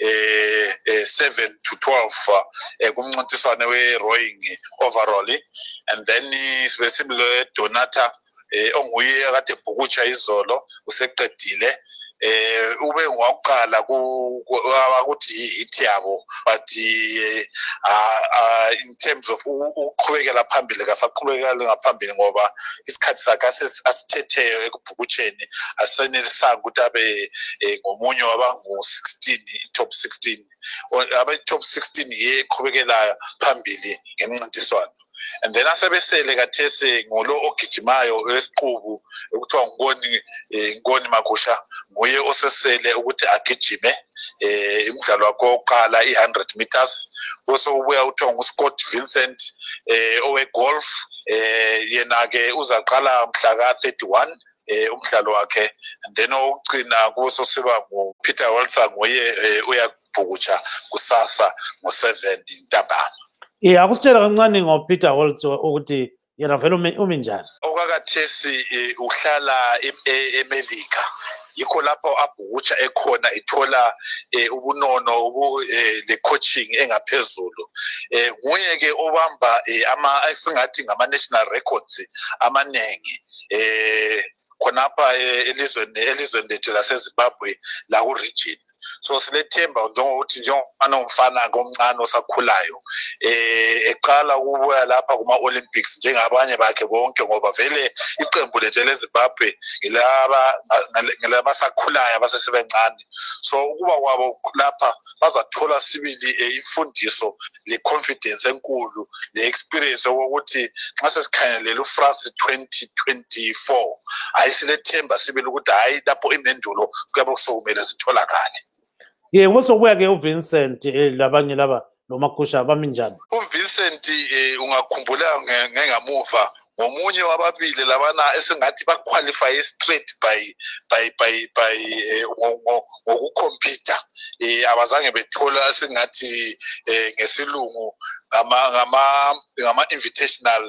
eh, eh, 7 to 12 uh, eh, kumncintiswane we-rowing overall and then eh, sibe simle donata eh, onguye kade bhukutsha izolo useqedile eh ube ngokuqala ukuthi hit yabo but eh, ah, ah, in terms of ukuqhubekela phambili kasaqhubekela ngaphambili ngoba isikhathi sakhe asithethe ezibhukutsheni asenelisanga ukuthi abe um ngomunye wabangu-sixteen i-top sixteen abe-top sixteen yiye eqhubekela phambili ngemncintiswano and then asebesele kathesi ngulo ogijimayo wesiqubu okuthiwa ngukoni um nkoni makusha nguye osesele ukuthi agijime eh umdlalo wakho oqala i100 meters bese ubuya uthiwa nguscott vincent eh owegolf eh yena ke uzaqala mhla ka 31 eh umdlalo wakhe and then okugcina kuso siba nguPeter Walter ngoye eh, uyabhukutsha kusasa ngo7 intambama Eh akusitshela kancane ngoPeter Waltz ukuthi yena vele umi njani? Okakathesi eh, uhlala e-, e-America yikho lapho ukutsha ekhona ithola eh, ubunono eh, le-coaching engaphezulu um nguye-ke obamba um esingathi ngama-national records amaningi um khonapha elizweni elizweni lethu lasezimbabwe lakuregion so silethemba njengokuthi njengomfana komncane osakhulayo eh eqala ukubuya lapha kuma Olympics njengabanye bakhe bonke ngoba vele iqembu lethu eleZimbabwe ngilaba ngelabasakhulayo abasesebencane so ukuba kwabo lapha bazathola sibili eh, imfundiso le confidence enkulu le experience ukuthi nxa sesikhangelele uFrance 2024 ayisile themba sibili ukuthi hayi lapho inendulo kuyabe sokumele sitholakale ye kube sokubuya-ke uvincent eh, labanye laba lomakhusha bami njani uvincent um ungakhumbula ngengamuva ngomunye wababili labana esingathi baqualifye straight by by by by eh, ngokukhompyutha eh, abazange bethola esingathi eh, ngesilungu ngama-invitational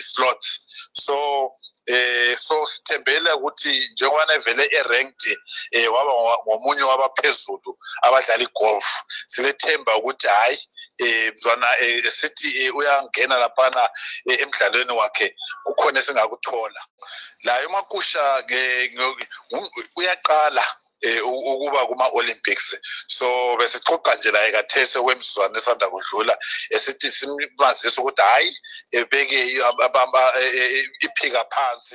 slots so eh so sithembele ukuthi njengoba nevele eranked eh waba ngomunye wabaphezulu abadlala igolf silethemba ukuthi hayi eh mzwana eh, sithi eh, uyangena laphana eh, emdlalweni wakhe kukhona esingakuthola la emakusha uyaqala eh, ukuba kuma-olympics so besixoxa nje laye kathese kwemizwana esanda kudlula esithi simazisa ukuthi hhayi ebeke iphika phansi